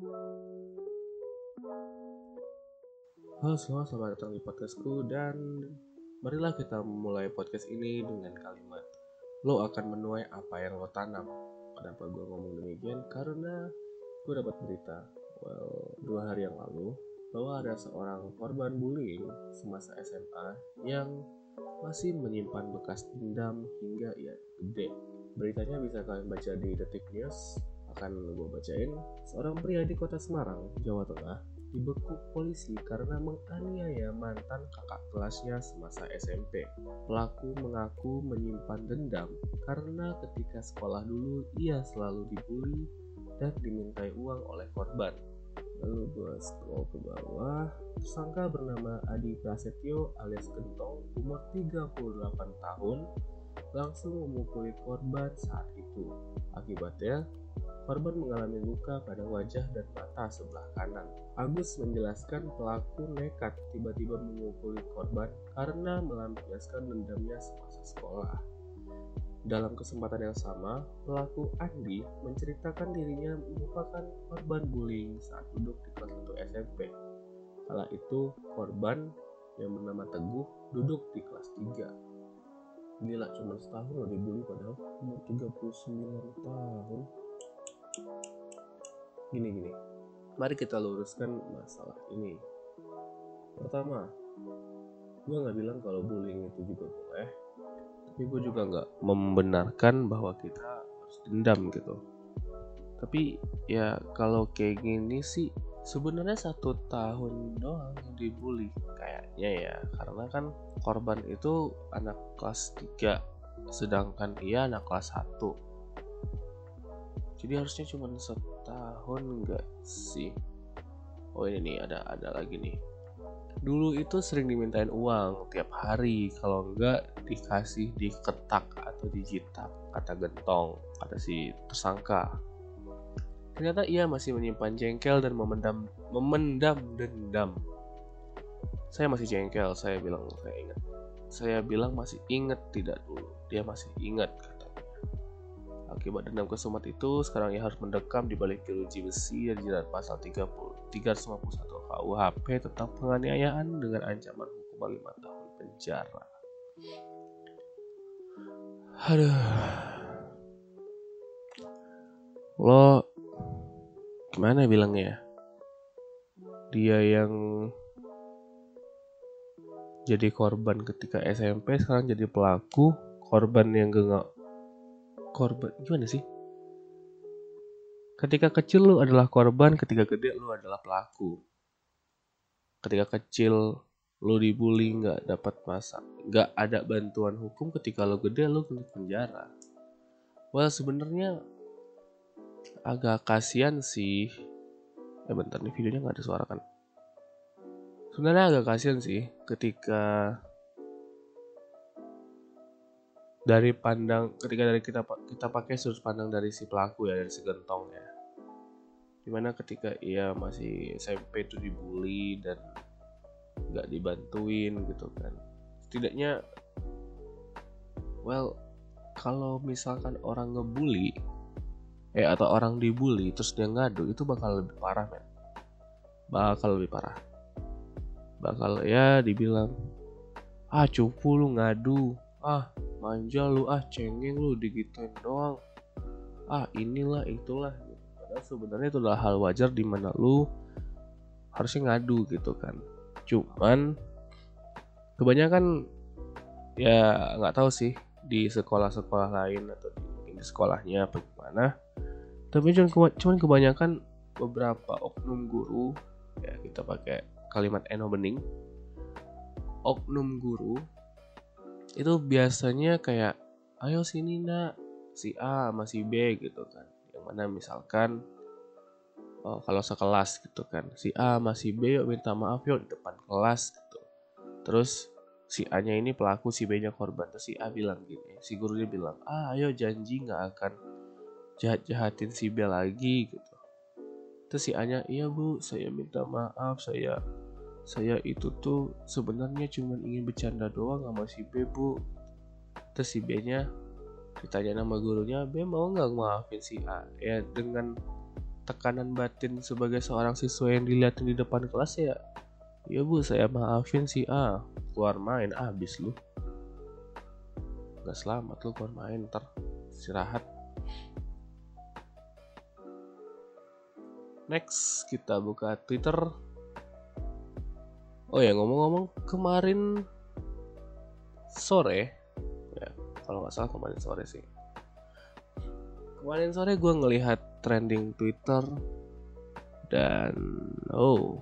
Halo semua, selamat datang di podcastku dan marilah kita mulai podcast ini dengan kalimat Lo akan menuai apa yang lo tanam Kenapa gue ngomong demikian? Karena gue dapat berita well, dua hari yang lalu bahwa ada seorang korban bullying semasa SMA yang masih menyimpan bekas dendam hingga ia gede. Beritanya bisa kalian baca di Detik News akan gue bacain seorang pria di kota Semarang, Jawa Tengah dibekuk polisi karena menganiaya mantan kakak kelasnya semasa SMP. Pelaku mengaku menyimpan dendam karena ketika sekolah dulu ia selalu dibully dan dimintai uang oleh korban. Lalu gue scroll ke bawah, tersangka bernama Adi Prasetyo alias Gentong, umur 38 tahun, langsung memukuli korban saat itu. Akibatnya, Korban mengalami luka pada wajah dan mata sebelah kanan. Agus menjelaskan pelaku nekat tiba-tiba memukuli korban karena melampiaskan dendamnya semasa sekolah. Dalam kesempatan yang sama, pelaku Andi menceritakan dirinya merupakan korban bullying saat duduk di kelas 1 SMP. Kala itu, korban yang bernama Teguh duduk di kelas 3. Gila, cuma setahun loh dibully padahal umur 39 tahun gini gini. Mari kita luruskan masalah ini. Pertama gue nggak bilang kalau bullying itu juga boleh tapi gue juga nggak membenarkan bahwa kita harus dendam gitu. Tapi ya kalau kayak gini sih sebenarnya satu tahun doang dibully kayaknya ya. Karena kan korban itu anak kelas 3 sedangkan ia anak kelas 1 jadi harusnya cuma setahun enggak sih? Oh ini nih ada ada lagi nih. Dulu itu sering dimintain uang tiap hari kalau enggak dikasih diketak atau dijitak kata gentong kata si tersangka. Ternyata ia masih menyimpan jengkel dan memendam memendam dendam. Saya masih jengkel saya bilang saya ingat. Saya bilang masih ingat tidak dulu? Dia masih ingat Akibat dendam kesumat itu, sekarang ia harus mendekam di balik jeruji besi dan dijerat pasal 30, 351 KUHP tentang penganiayaan dengan ancaman hukuman 5 tahun penjara. Aduh. Lo gimana bilangnya? Dia yang jadi korban ketika SMP sekarang jadi pelaku, korban yang gak korban. Gimana sih? Ketika kecil lu adalah korban ketika gede lu adalah pelaku. Ketika kecil lu dibully nggak dapat masa nggak ada bantuan hukum ketika lu gede lu kena penjara. Well sebenarnya agak kasihan sih. Eh bentar nih videonya nggak ada suara kan? Sebenarnya agak kasihan sih ketika dari pandang ketika dari kita kita pakai sudut pandang dari si pelaku ya dari si gentong ya. Di mana ketika ia masih SMP itu dibully dan nggak dibantuin gitu kan. Setidaknya well kalau misalkan orang ngebully eh atau orang dibully terus dia ngadu itu bakal lebih parah men. Bakal lebih parah. Bakal ya dibilang ah cupu lu ngadu. Ah manja lu ah cengeng lu digituin doang. Ah inilah itulah. Padahal sebenarnya itu adalah hal wajar di mana lu harusnya ngadu gitu kan. Cuman kebanyakan ya nggak tahu sih di sekolah-sekolah lain atau di, di sekolahnya apa gimana. Tapi cuman kebanyakan beberapa oknum guru ya kita pakai kalimat eno bening. Oknum guru itu biasanya kayak ayo sini nak. Si A masih B gitu kan. Yang mana misalkan oh, kalau sekelas gitu kan. Si A masih B yuk minta maaf yuk di depan kelas gitu. Terus si A nya ini pelaku si B nya korban. Terus si A bilang gini si guru dia bilang ah ayo janji nggak akan jahat jahatin si B lagi gitu. Terus si A nya iya bu saya minta maaf saya saya itu tuh sebenarnya cuma ingin bercanda doang sama si B bu. Terus si B nya ditanya nama gurunya B mau nggak maafin si A? Ya dengan tekanan batin sebagai seorang siswa yang dilihat di depan kelas ya ya bu saya maafin si A. Keluar main abis lu. Nggak selamat lu keluar main ntar istirahat. Next kita buka twitter oh ya ngomong-ngomong kemarin sore ya kalau nggak salah kemarin sore sih. Kemarin sore gue ngelihat trending Twitter dan oh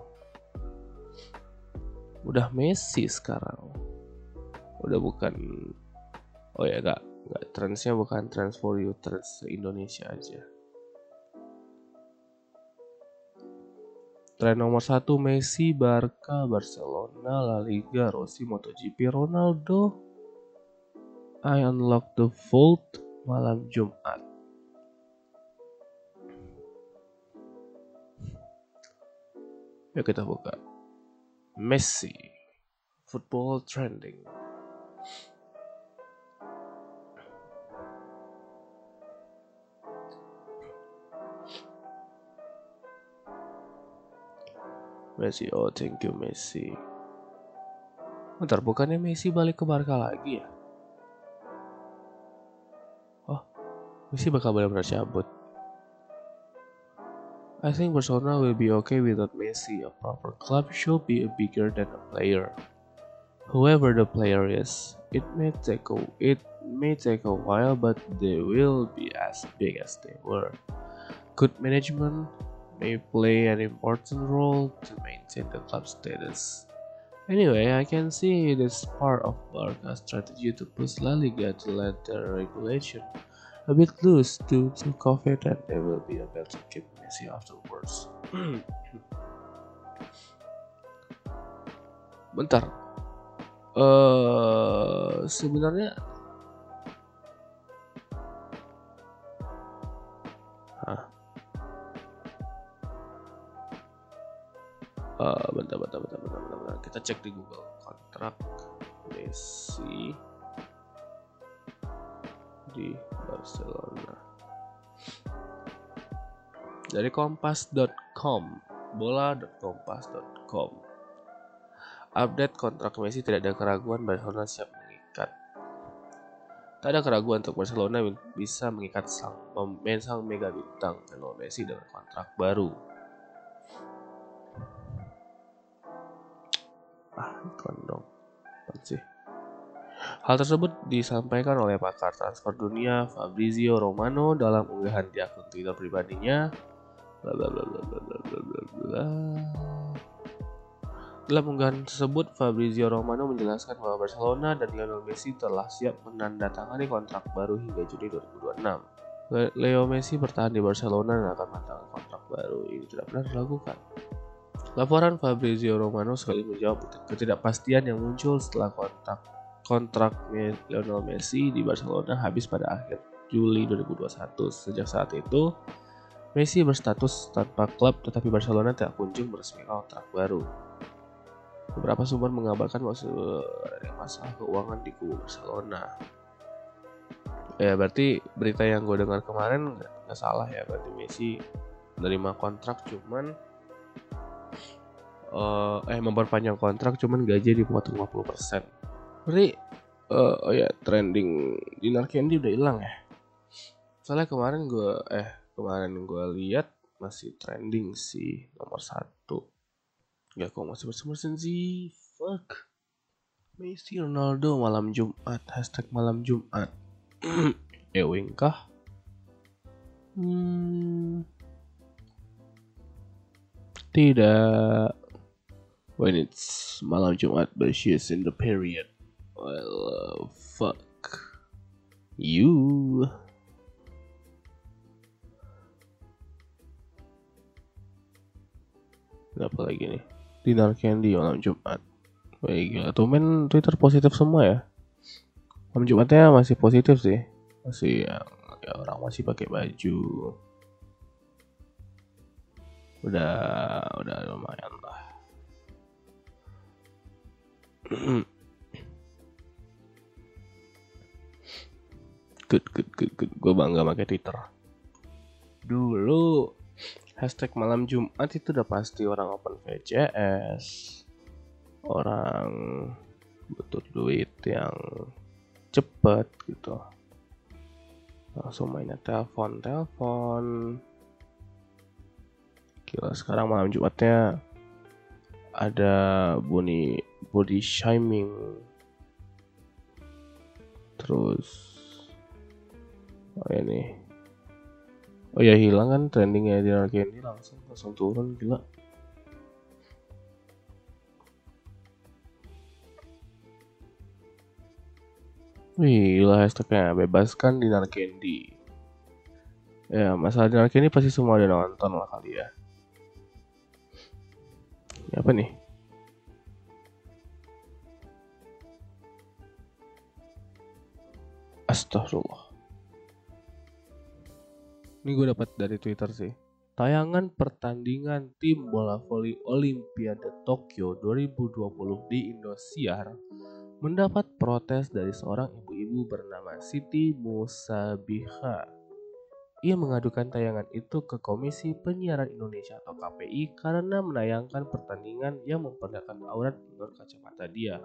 udah Messi sekarang. Udah bukan oh ya gak nggak trendsnya bukan trends for you trends Indonesia aja Tren nomor satu Messi, Barca, Barcelona, La Liga, Rossi, MotoGP, Ronaldo. I unlock the vault malam Jumat. Yuk kita buka. Messi. Football trending. Messi, oh thank you Messi. Bentar, bukannya Messi balik ke Barca lagi ya? Oh, Messi bakal benar-benar cabut. I think Barcelona will be okay without Messi. A proper club should be bigger than a player. Whoever the player is, it may take a, it may take a while, but they will be as big as they were. Good management may play an important role to maintain the club status. Anyway, I can see it is part of Barca's strategy to push La Liga to let the regulation a bit loose due to COVID and they will be able to keep Messi afterwards. Bentar. Uh, sebenarnya Kita cek di Google kontrak Messi di Barcelona. Dari kompas.com, bola.kompas.com. Update kontrak Messi tidak ada keraguan Barcelona siap mengikat. Tak ada keraguan untuk Barcelona bisa mengikat sang pemain sang mega bintang Lionel Messi dengan kontrak baru. Kondom. Sih? Hal tersebut disampaikan oleh pakar transfer dunia Fabrizio Romano dalam unggahan di akun Twitter pribadinya. Bla. Dalam unggahan tersebut, Fabrizio Romano menjelaskan bahwa Barcelona dan Lionel Messi telah siap menandatangani kontrak baru hingga Juni 2026. Leo Messi bertahan di Barcelona dan akan menandatangani kontrak baru. Ini tidak pernah dilakukan. Laporan Fabrizio Romano sekali menjawab ketidakpastian yang muncul setelah kontrak kontrak Lionel Messi di Barcelona habis pada akhir Juli 2021. Sejak saat itu, Messi berstatus tanpa klub tetapi Barcelona tidak kunjung meresmikan kontrak baru. Beberapa sumber mengabarkan bahwa ada masalah keuangan di kubu Barcelona. Ya berarti berita yang gue dengar kemarin nggak salah ya berarti Messi menerima kontrak cuman uh, eh memperpanjang kontrak cuman gaji dipotong 50%. Berarti uh, oh ya trending Dinar Candy udah hilang ya. Soalnya kemarin gue eh kemarin gue lihat masih trending sih nomor satu. Ya kok masih bersama sih Fuck Messi Ronaldo malam Jumat Hashtag malam Jumat Ewing kah? Hmm, tidak When it's malam Jumat But she's in the period Well uh, fuck You Apa lagi nih Dinar Candy malam Jumat. Baik, gila. Tumen Twitter positif semua ya. Malam Jumatnya masih positif sih. Masih yang ya orang masih pakai baju. Udah udah lumayan good, good, good, good. Gue bangga pakai Twitter. Dulu hashtag malam Jumat itu udah pasti orang open VCS orang butuh duit yang cepet gitu langsung mainnya telepon telepon gila sekarang malam Jumatnya ada bunyi body shaming terus oh ini oh ya hilang kan trendingnya di Candy langsung langsung turun gila Wih, gila hashtagnya bebaskan Dinar Candy. Ya, masalah Dinar Candy pasti semua ada nonton lah kali ya. Apa nih? Astagfirullah. Ini gue dapat dari Twitter sih. Tayangan pertandingan tim bola voli Olimpiade Tokyo 2020 di Indosiar mendapat protes dari seorang ibu-ibu bernama Siti Musabiha. Ia mengadukan tayangan itu ke Komisi Penyiaran Indonesia atau KPI karena menayangkan pertandingan yang memperlihatkan aurat menurut kacamata dia.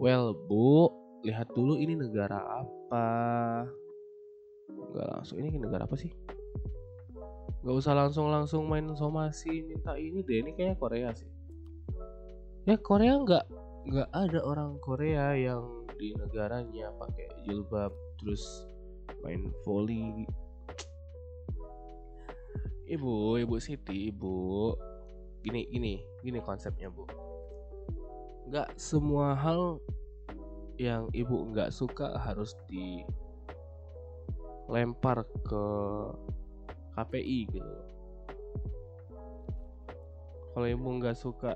Well, Bu, lihat dulu ini negara apa. Enggak langsung ini negara apa sih? Gak usah langsung-langsung main somasi minta ini deh, ini kayaknya Korea sih. Ya Korea nggak nggak ada orang Korea yang di negaranya pakai jilbab terus main volley ibu ibu Siti ibu. Gini gini gini konsepnya bu. Nggak semua hal yang ibu nggak suka harus dilempar ke KPI gitu. Kalau ibu nggak suka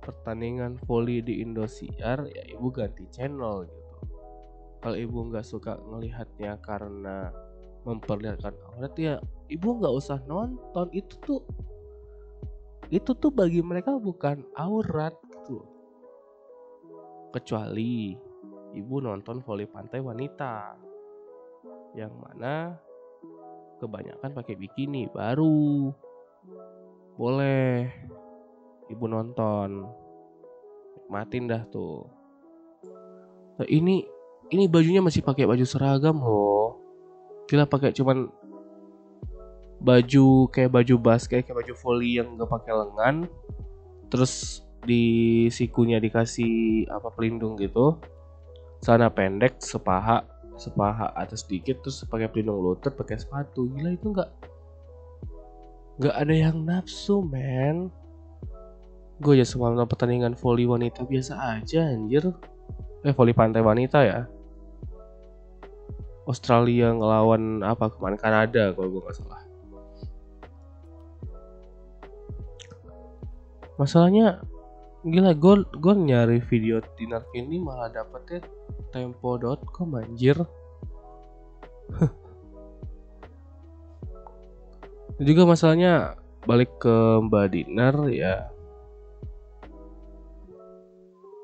pertandingan volley di Indosiar ya ibu ganti channel gitu. Kalau ibu nggak suka ngelihatnya karena memperlihatkan. Aurat ya ibu nggak usah nonton. Itu tuh itu tuh bagi mereka bukan aurat gitu kecuali ibu nonton voli pantai wanita. Yang mana kebanyakan pakai bikini baru boleh ibu nonton. Nikmatin dah tuh. Nah, ini ini bajunya masih pakai baju seragam loh gila pakai cuman baju kayak baju basket kayak baju volley yang gak pakai lengan terus di sikunya dikasih apa pelindung gitu. Sana pendek sepaha sepaha atas sedikit terus pakai pelindung lutut pakai sepatu. Gila itu nggak nggak ada yang nafsu men. Gue ya semalam pertandingan volley wanita biasa aja anjir. Eh volley pantai wanita ya Australia ngelawan apa kemarin Kanada kalau gue nggak salah. Masalahnya gila gue gue nyari video dinner ini malah dapetnya tempo.com anjir. Juga masalahnya balik ke Mbak Dinar ya.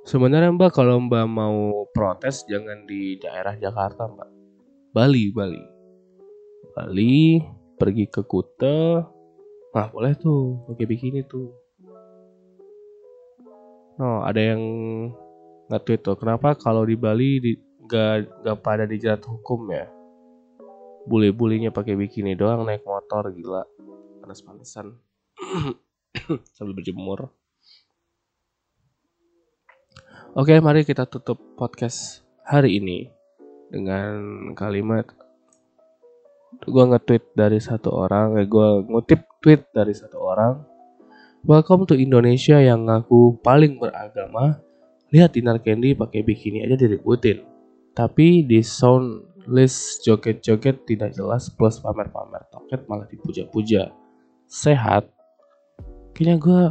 Sebenarnya Mbak kalau Mbak mau protes jangan di daerah Jakarta Mbak Bali Bali Bali pergi ke Kuta nah boleh tuh pakai bikini tuh No, ada yang nge-tweet tuh, kenapa kalau di Bali di, gak, gak pada dijerat hukum ya? Bule-bulenya pakai bikini doang naik motor gila. Panas-panasan. Sambil berjemur. Oke, mari kita tutup podcast hari ini dengan kalimat gue nge-tweet dari satu orang, eh, gue ngutip tweet dari satu orang Welcome to Indonesia yang ngaku paling beragama. Lihat Dinar Candy pakai bikini aja diributin. Tapi di sound list joget-joget tidak jelas plus pamer-pamer toket malah dipuja-puja. Sehat. Kayaknya gue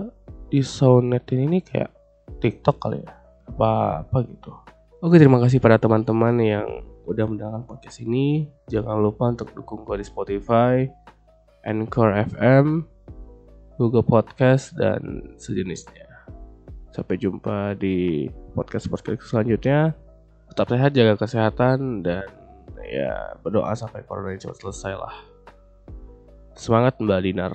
di soundnetin ini kayak TikTok kali ya. Apa apa gitu. Oke terima kasih pada teman-teman yang udah mendengarkan podcast ini. Jangan lupa untuk dukung gue di Spotify, Anchor FM, Google Podcast dan sejenisnya. Sampai jumpa di podcast-podcast selanjutnya. Tetap sehat, jaga kesehatan, dan ya berdoa sampai corona ini cepat selesai lah. Semangat Mbak Dinar.